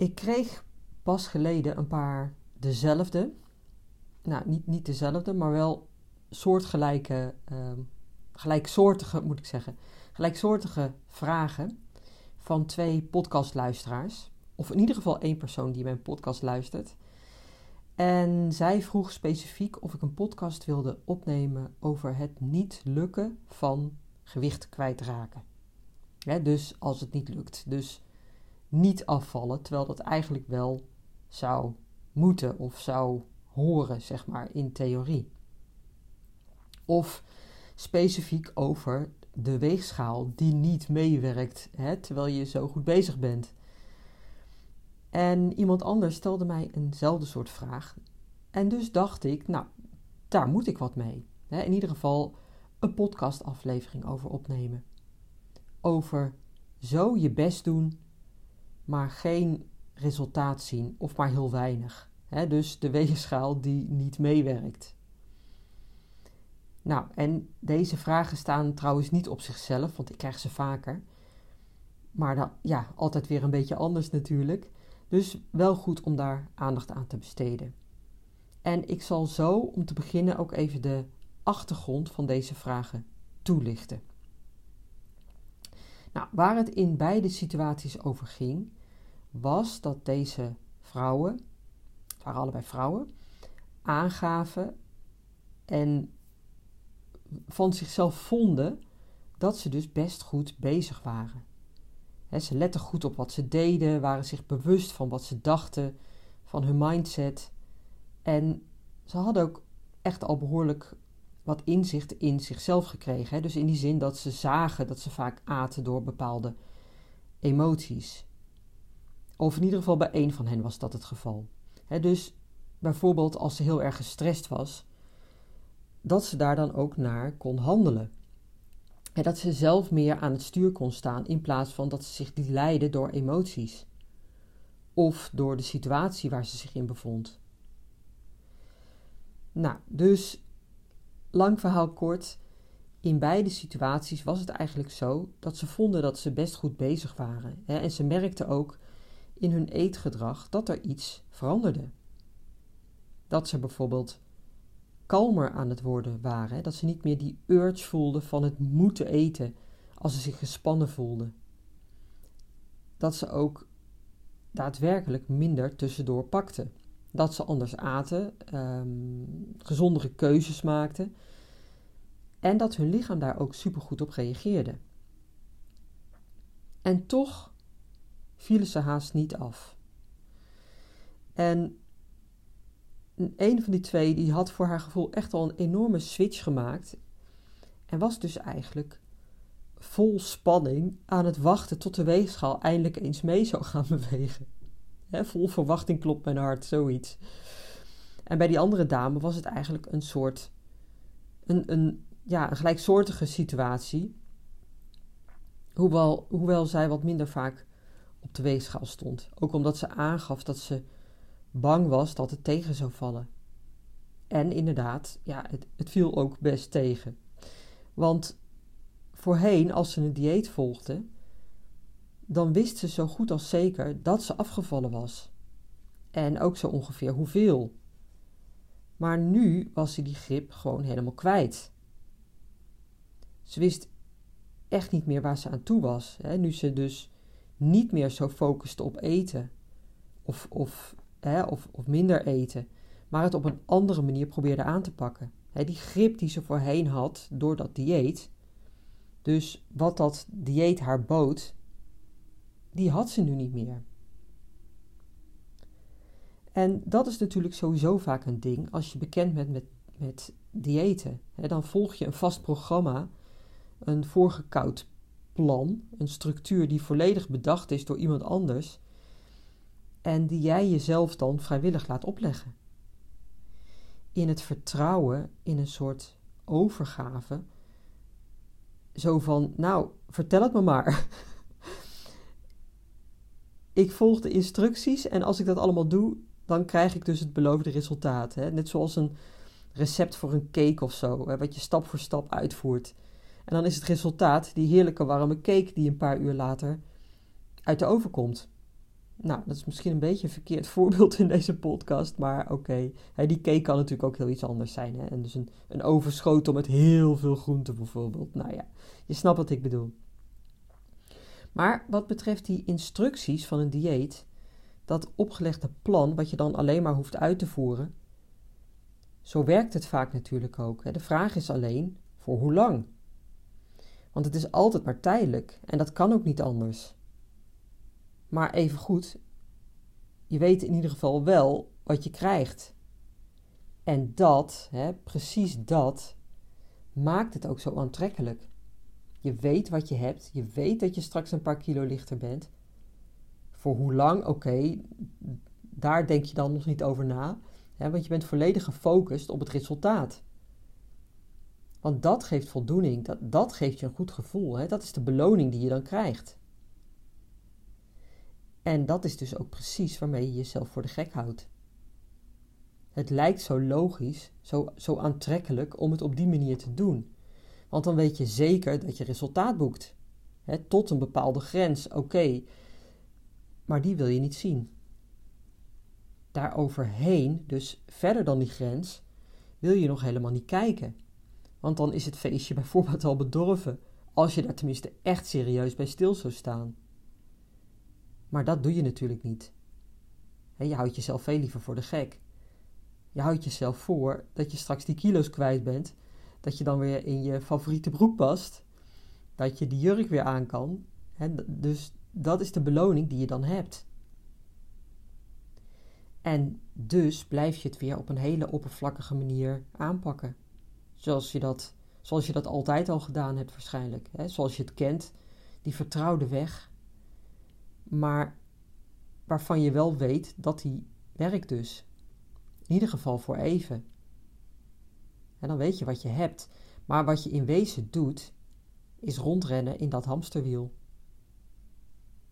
Ik kreeg pas geleden een paar dezelfde, nou niet, niet dezelfde, maar wel soortgelijke, uh, gelijksoortige moet ik zeggen, gelijksoortige vragen van twee podcastluisteraars. Of in ieder geval één persoon die mijn podcast luistert. En zij vroeg specifiek of ik een podcast wilde opnemen over het niet lukken van gewicht kwijtraken. Ja, dus als het niet lukt. Dus niet afvallen, terwijl dat eigenlijk wel zou moeten of zou horen, zeg maar, in theorie. Of specifiek over de weegschaal die niet meewerkt, hè, terwijl je zo goed bezig bent. En iemand anders stelde mij eenzelfde soort vraag. En dus dacht ik, nou, daar moet ik wat mee. In ieder geval een podcastaflevering over opnemen. Over zo je best doen maar geen resultaat zien of maar heel weinig. dus de weegschaal die niet meewerkt. Nou, en deze vragen staan trouwens niet op zichzelf, want ik krijg ze vaker. Maar dan, ja, altijd weer een beetje anders natuurlijk. Dus wel goed om daar aandacht aan te besteden. En ik zal zo om te beginnen ook even de achtergrond van deze vragen toelichten. Nou, waar het in beide situaties over ging, was dat deze vrouwen, het waren allebei vrouwen, aangaven en van zichzelf vonden dat ze dus best goed bezig waren. ze letten goed op wat ze deden, waren zich bewust van wat ze dachten, van hun mindset. En ze hadden ook echt al behoorlijk wat inzicht in zichzelf gekregen. Dus in die zin dat ze zagen dat ze vaak aten door bepaalde emoties. Of in ieder geval bij één van hen was dat het geval. dus bijvoorbeeld als ze heel erg gestrest was, dat ze daar dan ook naar kon handelen. En dat ze zelf meer aan het stuur kon staan in plaats van dat ze zich liet leiden door emoties. Of door de situatie waar ze zich in bevond. Nou, dus lang verhaal kort. In beide situaties was het eigenlijk zo dat ze vonden dat ze best goed bezig waren. Hè? En ze merkten ook in hun eetgedrag dat er iets veranderde. Dat ze bijvoorbeeld kalmer aan het worden waren, dat ze niet meer die urge voelden van het moeten eten als ze zich gespannen voelden. Dat ze ook daadwerkelijk minder tussendoor pakten. Dat ze anders aten, um, gezondere keuzes maakten en dat hun lichaam daar ook supergoed op reageerde. En toch vielen ze haast niet af. En een van die twee die had voor haar gevoel echt al een enorme switch gemaakt. En was dus eigenlijk vol spanning aan het wachten tot de weegschaal eindelijk eens mee zou gaan bewegen. Vol verwachting klopt mijn hart, zoiets. En bij die andere dame was het eigenlijk een soort, een, een, ja, een gelijksoortige situatie. Hoewel, hoewel zij wat minder vaak op de weegschaal stond. Ook omdat ze aangaf dat ze bang was dat het tegen zou vallen. En inderdaad, ja, het, het viel ook best tegen. Want voorheen, als ze een dieet volgde, dan wist ze zo goed als zeker dat ze afgevallen was. En ook zo ongeveer hoeveel. Maar nu was ze die grip gewoon helemaal kwijt. Ze wist echt niet meer waar ze aan toe was. Hè, nu ze dus niet meer zo focuste op eten of, of, hè, of, of minder eten, maar het op een andere manier probeerde aan te pakken. Hè, die grip die ze voorheen had door dat dieet, dus wat dat dieet haar bood, die had ze nu niet meer. En dat is natuurlijk sowieso vaak een ding als je bekend bent met, met diëten. Dan volg je een vast programma, een voorgekoud plan, een structuur die volledig bedacht is door iemand anders en die jij jezelf dan vrijwillig laat opleggen. In het vertrouwen, in een soort overgave, zo van, nou, vertel het me maar. ik volg de instructies en als ik dat allemaal doe, dan krijg ik dus het beloofde resultaat. Hè? Net zoals een recept voor een cake of zo, hè, wat je stap voor stap uitvoert. En dan is het resultaat die heerlijke warme cake die een paar uur later uit de oven komt. Nou, dat is misschien een beetje een verkeerd voorbeeld in deze podcast, maar oké. Die cake kan natuurlijk ook heel iets anders zijn. Hè? En dus een, een overschotel met heel veel groenten bijvoorbeeld. Nou ja, je snapt wat ik bedoel. Maar wat betreft die instructies van een dieet, dat opgelegde plan wat je dan alleen maar hoeft uit te voeren, zo werkt het vaak natuurlijk ook. De vraag is alleen voor hoe lang. Want het is altijd maar tijdelijk en dat kan ook niet anders. Maar even goed, je weet in ieder geval wel wat je krijgt. En dat, hè, precies dat, maakt het ook zo aantrekkelijk. Je weet wat je hebt, je weet dat je straks een paar kilo lichter bent. Voor hoe lang, oké, daar denk je dan nog niet over na, hè, want je bent volledig gefocust op het resultaat. Want dat geeft voldoening, dat, dat geeft je een goed gevoel. Hè? Dat is de beloning die je dan krijgt. En dat is dus ook precies waarmee je jezelf voor de gek houdt. Het lijkt zo logisch, zo, zo aantrekkelijk om het op die manier te doen. Want dan weet je zeker dat je resultaat boekt. tot een bepaalde grens, oké. Maar die wil je niet zien. Daaroverheen, dus verder dan die grens, wil je nog helemaal niet kijken. Want dan is het feestje bijvoorbeeld al bedorven, als je daar tenminste echt serieus bij stil zou staan. Maar dat doe je natuurlijk niet. je houdt jezelf veel liever voor de gek. Je houdt jezelf voor dat je straks die kilo's kwijt bent, dat je dan weer in je favoriete broek past, dat je die jurk weer aan kan. dus dat is de beloning die je dan hebt. En dus blijf je het weer op een hele oppervlakkige manier aanpakken. Zoals je dat, zoals je dat altijd al gedaan hebt waarschijnlijk. Zoals je het kent, die vertrouwde weg. Maar waarvan je wel weet dat die werkt dus. In ieder geval voor even. En dan weet je wat je hebt. Maar wat je in wezen doet, is rondrennen in dat hamsterwiel.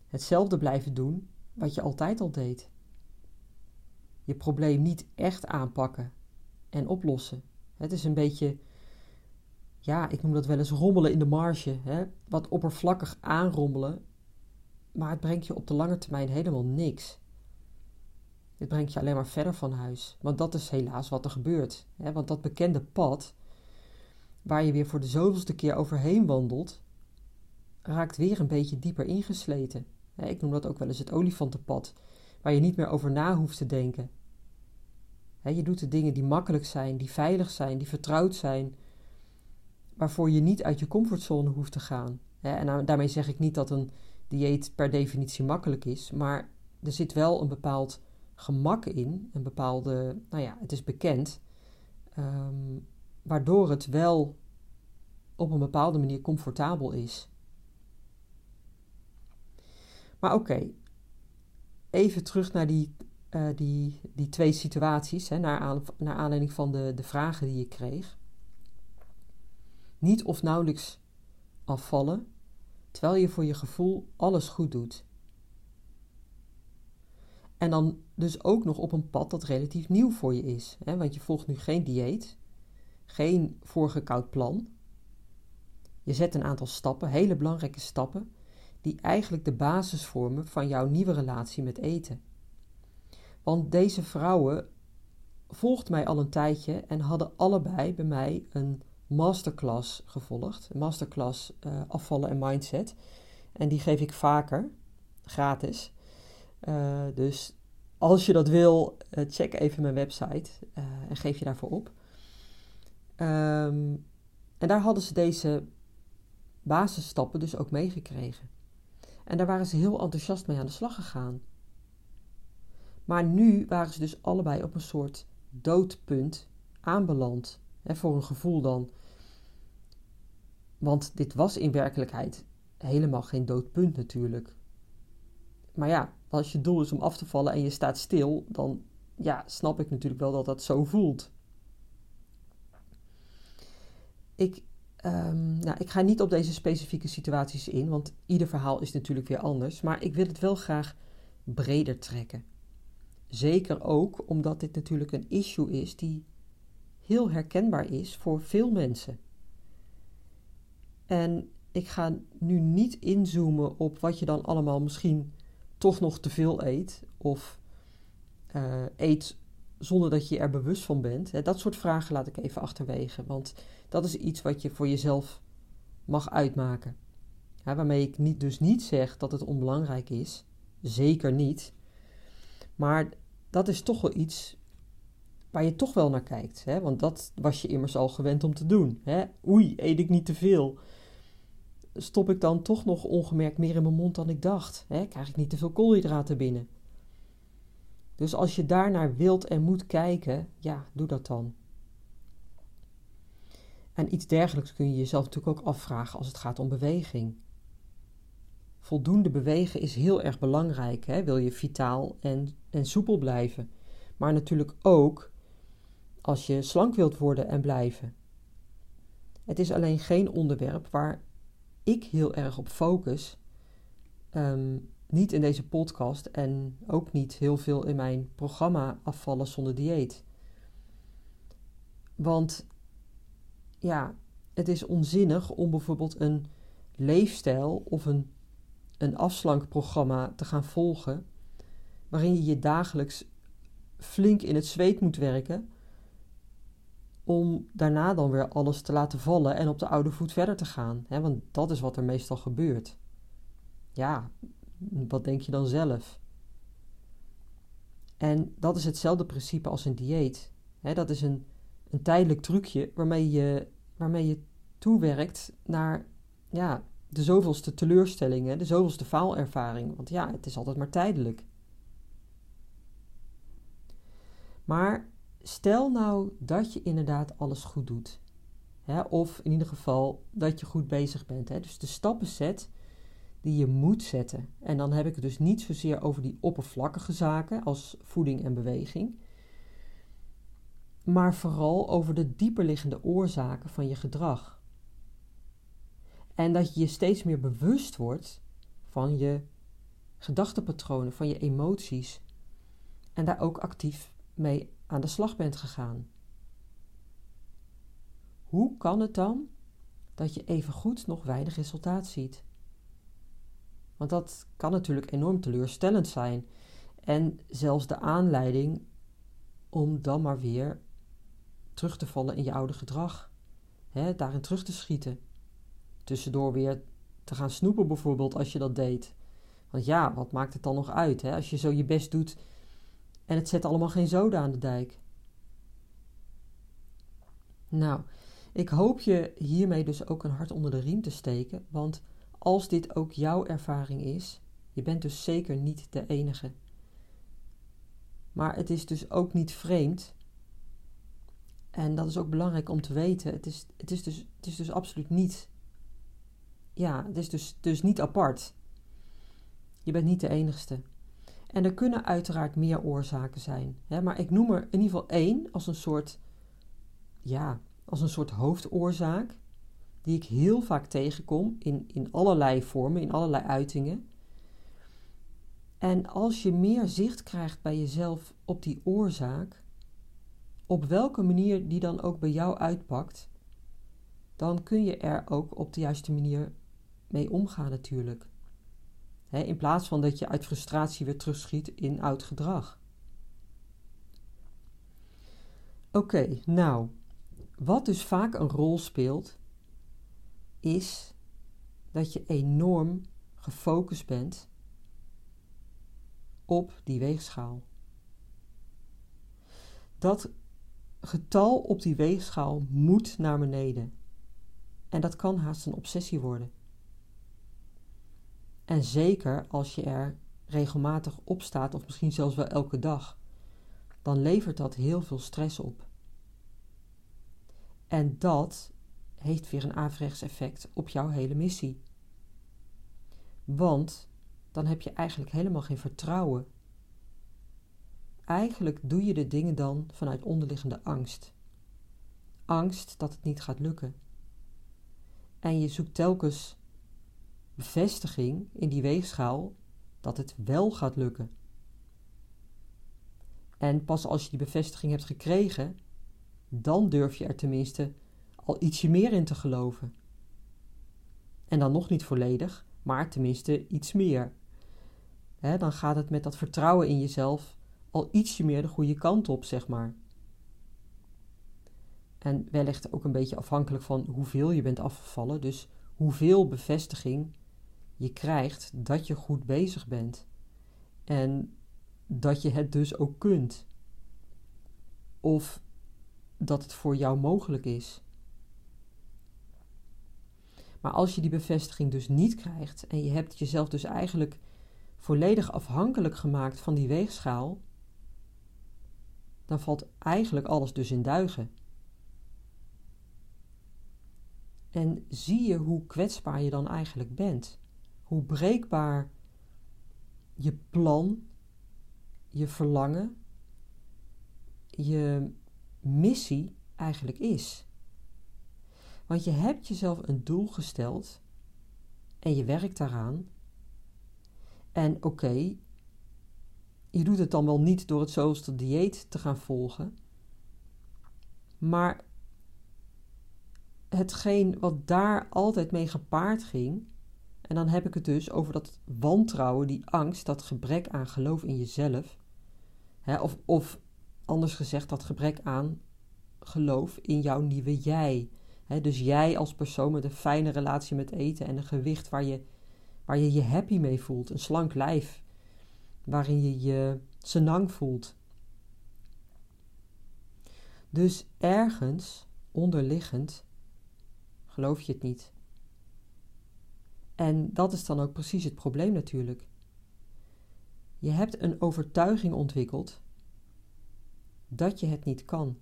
Hetzelfde blijven doen wat je altijd al deed. Je probleem niet echt aanpakken en oplossen. Het is een beetje, ja, ik noem dat wel eens rommelen in de marge. Hè? Wat oppervlakkig aanrommelen, maar het brengt je op de lange termijn helemaal niks. Het brengt je alleen maar verder van huis. Want dat is helaas wat er gebeurt. Hè? Want dat bekende pad, waar je weer voor de zoveelste keer overheen wandelt, raakt weer een beetje dieper ingesleten. Ik noem dat ook wel eens het olifantenpad, waar je niet meer over na hoeft te denken je doet de dingen die makkelijk zijn, die veilig zijn, die vertrouwd zijn, waarvoor je niet uit je comfortzone hoeft te gaan. en daarmee zeg ik niet dat een dieet per definitie makkelijk is, maar er zit wel een bepaald gemak in, een bepaalde, nou ja, het is bekend, ehm, waardoor het wel op een bepaalde manier comfortabel is. Maar oké, even terug naar die uh, die, die twee situaties, hè, naar, aan, naar aanleiding van de, de vragen die je kreeg. Niet of nauwelijks afvallen, terwijl je voor je gevoel alles goed doet. En dan dus ook nog op een pad dat relatief nieuw voor je is. Hè, want je volgt nu geen dieet, geen voorgekoud plan. Je zet een aantal stappen, hele belangrijke stappen, die eigenlijk de basis vormen van jouw nieuwe relatie met eten. Want deze vrouwen volgden mij al een tijdje en hadden allebei bij mij een masterclass gevolgd. Een masterclass uh, afvallen en mindset. En die geef ik vaker, gratis. Uh, dus als je dat wil, uh, check even mijn website en geef je daarvoor op. Um, en daar hadden ze deze basisstappen dus ook meegekregen. En daar waren ze heel enthousiast mee aan de slag gegaan. Maar nu waren ze dus allebei op een soort doodpunt aanbeland. Hè, voor een gevoel dan. Want dit was in werkelijkheid helemaal geen doodpunt natuurlijk. Maar ja, als je doel is om af te vallen en je staat stil, dan ja, snap ik natuurlijk wel dat dat zo voelt. Ik, um, nou, ik ga niet op deze specifieke situaties in, want ieder verhaal is natuurlijk weer anders. Maar ik wil het wel graag breder trekken. Zeker ook omdat dit natuurlijk een issue is die heel herkenbaar is voor veel mensen. En ik ga nu niet inzoomen op wat je dan allemaal misschien toch nog te veel eet of uh, eet zonder dat je er bewust van bent. Dat soort vragen laat ik even achterwege, want dat is iets wat je voor jezelf mag uitmaken. Waarmee ik niet, dus niet zeg dat het onbelangrijk is, zeker niet. Maar dat is toch wel iets waar je toch wel naar kijkt. Hè? Want dat was je immers al gewend om te doen. Hè? Oei, eet ik niet te veel? Stop ik dan toch nog ongemerkt meer in mijn mond dan ik dacht? Hè? Krijg ik niet te veel koolhydraten binnen? Dus als je daarnaar wilt en moet kijken, ja, doe dat dan. En iets dergelijks kun je jezelf natuurlijk ook afvragen als het gaat om beweging. Voldoende bewegen is heel erg belangrijk. Hè? Wil je vitaal en, en soepel blijven. Maar natuurlijk ook als je slank wilt worden en blijven. Het is alleen geen onderwerp waar ik heel erg op focus. Ehm, niet in deze podcast en ook niet heel veel in mijn programma Afvallen zonder dieet. Want ja, het is onzinnig om bijvoorbeeld een leefstijl of een, een afslankprogramma te gaan volgen, waarin je je dagelijks flink in het zweet moet werken, om daarna dan weer alles te laten vallen en op de oude voet verder te gaan. Hè? Want dat is wat er meestal gebeurt. Ja, wat denk je dan zelf? En dat is hetzelfde principe als een dieet. dat is een, een tijdelijk trucje waarmee je, waarmee je toewerkt naar ja, de zoveelste teleurstellingen, de zoveelste faalervaring. Want ja, het is altijd maar tijdelijk. Maar stel nou dat je inderdaad alles goed doet. of in ieder geval dat je goed bezig bent. Dus de stappen zet die je moet zetten. En dan heb ik het dus niet zozeer over die oppervlakkige zaken als voeding en beweging, maar vooral over de dieperliggende oorzaken van je gedrag. En dat je je steeds meer bewust wordt van je gedachtenpatronen, van je emoties en daar ook actief mee aan de slag bent gegaan. Hoe kan het dan dat je even goed nog weinig resultaat ziet? Want dat kan natuurlijk enorm teleurstellend zijn. En zelfs de aanleiding om dan maar weer terug te vallen in je oude gedrag. Hè, daarin terug te schieten. Tussendoor weer te gaan snoepen bijvoorbeeld als je dat deed. Want ja, wat maakt het dan nog uit hè, als je zo je best doet en het zet allemaal geen zoden aan de dijk. Nou, ik hoop je hiermee dus ook een hart onder de riem te steken, want als dit ook jouw ervaring is, je bent dus zeker niet de enige. Maar het is dus ook niet vreemd. En dat is ook belangrijk om te weten. Het is, het is, dus, het is dus absoluut niet. Ja, het is dus, dus niet apart. Je bent niet de enigste. En er kunnen uiteraard meer oorzaken zijn. Hè, maar ik noem er in ieder geval één als een soort. Ja, als een soort hoofdoorzaak die ik heel vaak tegenkom in, in allerlei vormen, in allerlei uitingen. En als je meer zicht krijgt bij jezelf op die oorzaak, op welke manier die dan ook bij jou uitpakt, dan kun je er ook op de juiste manier mee omgaan natuurlijk. In plaats van dat je uit frustratie weer terugschiet in oud gedrag. Oké, nou, wat dus vaak een rol speelt, is dat je enorm gefocust bent op die weegschaal. Dat getal op die weegschaal moet naar beneden. En dat kan haast een obsessie worden. En zeker als je er regelmatig op staat, of misschien zelfs wel elke dag, dan levert dat heel veel stress op. En dat heeft weer een averechts effect op jouw hele missie. Want dan heb je eigenlijk helemaal geen vertrouwen. Eigenlijk doe je de dingen dan vanuit onderliggende angst. Angst dat het niet gaat lukken. En je zoekt telkens bevestiging in die weegschaal dat het wel gaat lukken. En pas als je die bevestiging hebt gekregen, dan durf je er tenminste al ietsje meer in te geloven. En dan nog niet volledig, maar tenminste iets meer. dan gaat het met dat vertrouwen in jezelf al ietsje meer de goede kant op, zeg maar. En wellicht ook een beetje afhankelijk van hoeveel je bent afgevallen, dus hoeveel bevestiging je krijgt dat je goed bezig bent. En dat je het dus ook kunt. Of dat het voor jou mogelijk is. Maar als je die bevestiging dus niet krijgt en je hebt jezelf dus eigenlijk volledig afhankelijk gemaakt van die weegschaal, dan valt eigenlijk alles dus in duigen. En zie je hoe kwetsbaar je dan eigenlijk bent. Hoe breekbaar je plan, je verlangen, je missie eigenlijk is. Want je hebt jezelf een doel gesteld en je werkt daaraan. En oké, je doet het dan wel niet door het zoveelste dieet te gaan volgen. Maar hetgeen wat daar altijd mee gepaard ging, en dan heb ik het dus over dat wantrouwen, die angst, dat gebrek aan geloof in jezelf, hè, of, of anders gezegd, dat gebrek aan geloof in jouw nieuwe jij. Hè, dus jij als persoon met een fijne relatie met eten en een gewicht waar je waar je je happy mee voelt, een slank lijf, waarin je je senang voelt. Dus ergens onderliggend geloof je het niet. En dat is dan ook precies het probleem natuurlijk. Je hebt een overtuiging ontwikkeld dat je het niet kan,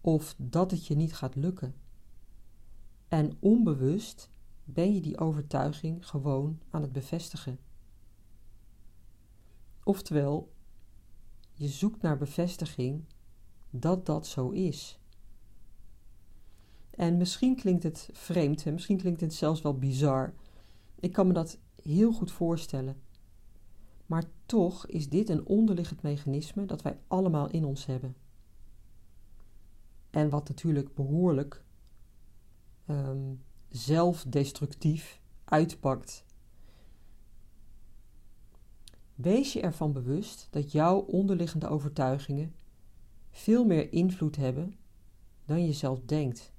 of dat het je niet gaat lukken. En onbewust ben je die overtuiging gewoon aan het bevestigen. Oftewel, je zoekt naar bevestiging dat dat zo is. En misschien klinkt het vreemd, en misschien klinkt het zelfs wel bizar. Ik kan me dat heel goed voorstellen. Maar toch is dit een onderliggend mechanisme dat wij allemaal in ons hebben. En wat natuurlijk behoorlijk um, zelfdestructief uitpakt. Wees je ervan bewust dat jouw onderliggende overtuigingen veel meer invloed hebben dan je zelf denkt.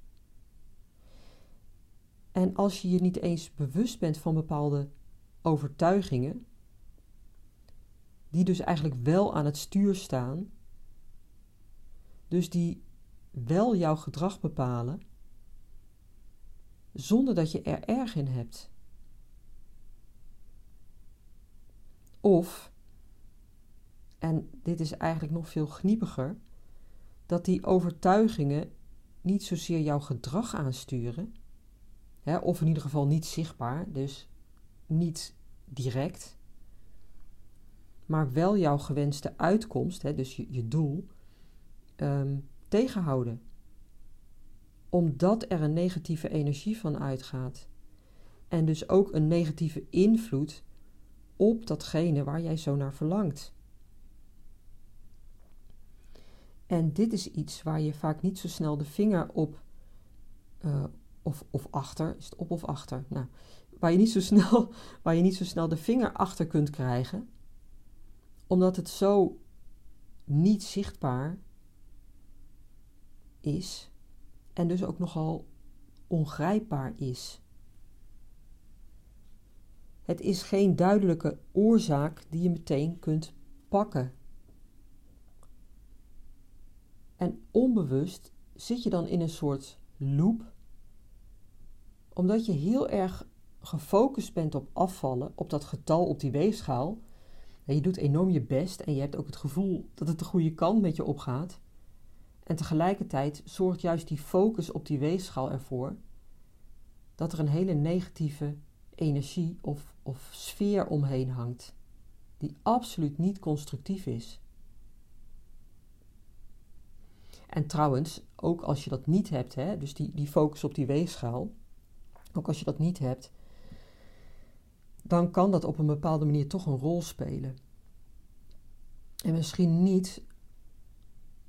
En als je je niet eens bewust bent van bepaalde overtuigingen, die dus eigenlijk wel aan het stuur staan, dus die wel jouw gedrag bepalen, zonder dat je er erg in hebt. Of, en dit is eigenlijk nog veel gniepiger, dat die overtuigingen niet zozeer jouw gedrag aansturen, hè, of in ieder geval niet zichtbaar, dus niet direct, maar wel jouw gewenste uitkomst, hè, dus je, je doel, um, tegenhouden omdat er een negatieve energie van uitgaat. En dus ook een negatieve invloed op datgene waar jij zo naar verlangt. En dit is iets waar je vaak niet zo snel de vinger op, uh, of, of achter, is het op of achter? Nou, waar je, niet zo snel, waar je niet zo snel de vinger achter kunt krijgen, omdat het zo niet zichtbaar is en dus ook nogal ongrijpbaar is. Het is geen duidelijke oorzaak die je meteen kunt pakken. En onbewust zit je dan in een soort loop, omdat je heel erg gefocust bent op afvallen, op dat getal op die weegschaal. En je doet enorm je best en je hebt ook het gevoel dat het de goede kant met je opgaat. En tegelijkertijd zorgt juist die focus op die weegschaal ervoor dat er een hele negatieve energie of, of sfeer omheen hangt, die absoluut niet constructief is. En trouwens, ook als je dat niet hebt, hè, dus die, die focus op die weegschaal, ook als je dat niet hebt, dan kan dat op een bepaalde manier toch een rol spelen. En misschien niet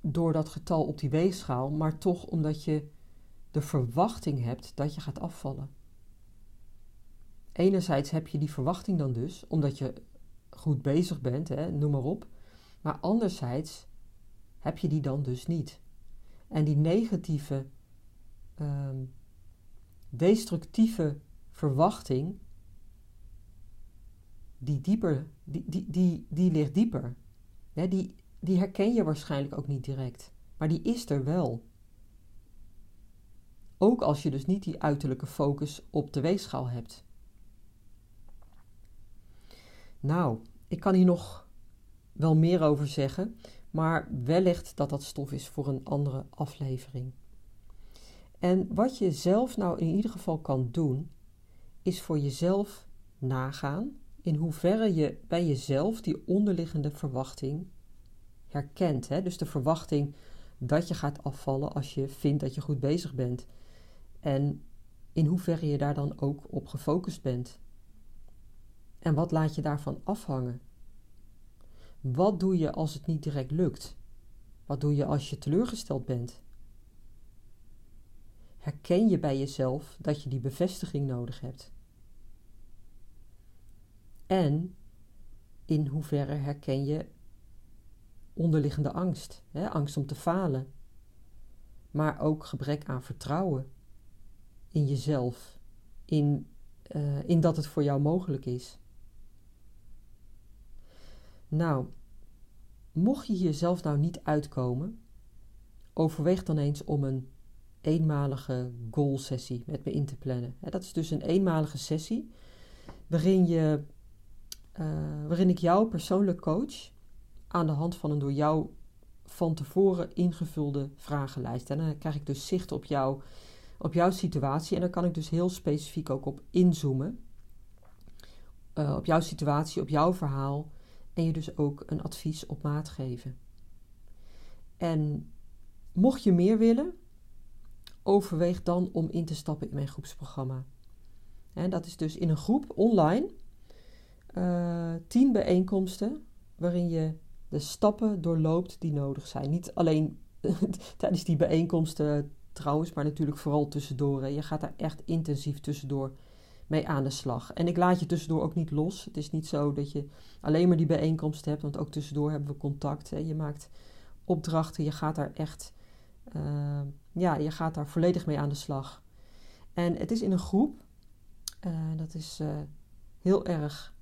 door dat getal op die weegschaal, maar toch omdat je de verwachting hebt dat je gaat afvallen. Enerzijds heb je die verwachting dan dus, omdat je goed bezig bent, hè, noem maar op. Maar anderzijds heb je die dan dus niet. En die negatieve, ehm, destructieve verwachting, die dieper, die, die, die, die ligt dieper. die, die herken je waarschijnlijk ook niet direct, maar die is er wel. Ook als je dus niet die uiterlijke focus op de weegschaal hebt. Nou, ik kan hier nog wel meer over zeggen, maar wellicht dat dat stof is voor een andere aflevering. En wat je zelf nou in ieder geval kan doen, is voor jezelf nagaan in hoeverre je bij jezelf die onderliggende verwachting herkent. Hè? Dus de verwachting dat je gaat afvallen als je vindt dat je goed bezig bent. En in hoeverre je daar dan ook op gefocust bent. En wat laat je daarvan afhangen? Wat doe je als het niet direct lukt? Wat doe je als je teleurgesteld bent? Herken je bij jezelf dat je die bevestiging nodig hebt? En in hoeverre herken je onderliggende angst, hè? angst om te falen, maar ook gebrek aan vertrouwen in jezelf, in, uh, in dat het voor jou mogelijk is. Nou, mocht je hier zelf nou niet uitkomen, overweeg dan eens om een eenmalige goal sessie met me in te plannen. Dat is dus een eenmalige sessie waarin, je, uh, waarin ik jou persoonlijk coach aan de hand van een door jou van tevoren ingevulde vragenlijst. En dan krijg ik dus zicht op, jou, op jouw situatie en daar kan ik dus heel specifiek ook op inzoomen. Uh, op jouw situatie, op jouw verhaal en je dus ook een advies op maat geven. En mocht je meer willen, overweeg dan om in te stappen in mijn groepsprogramma. En dat is dus in een groep online, uh, tien bijeenkomsten, waarin je de stappen doorloopt die nodig zijn. Niet alleen tijdens die bijeenkomsten trouwens, maar natuurlijk vooral tussendoor. Je gaat daar echt intensief tussendoor mee aan de slag. En ik laat je tussendoor ook niet los. Het is niet zo dat je alleen maar die bijeenkomst hebt, want ook tussendoor hebben we contact. Hè. Je maakt opdrachten, je gaat daar echt, uh, ja, je gaat daar volledig mee aan de slag. En het is in een groep, uh, dat is uh, heel erg,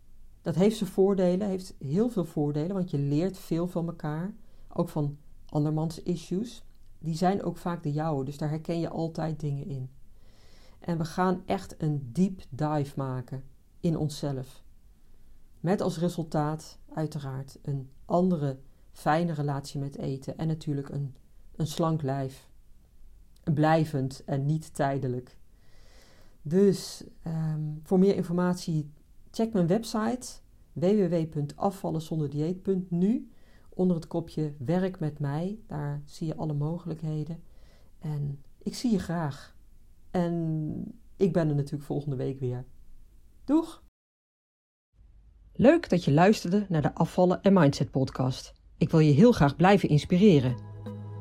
dat heeft zijn voordelen, heeft heel veel voordelen, want je leert veel van elkaar, ook van andermans issues. Die zijn ook vaak de jouwe, dus daar herken je altijd dingen in. En we gaan echt een deep dive maken in onszelf. Met als resultaat uiteraard een andere, fijne relatie met eten en natuurlijk een, een slank lijf. Blijvend en niet tijdelijk. Dus um, voor meer informatie check mijn website www.afvallenzonderdieet.nu onder het kopje werk met mij. Daar zie je alle mogelijkheden. En ik zie je graag. En ik ben er natuurlijk volgende week weer. Doeg! Leuk dat je luisterde naar de Afvallen en Mindset podcast. Ik wil je heel graag blijven inspireren.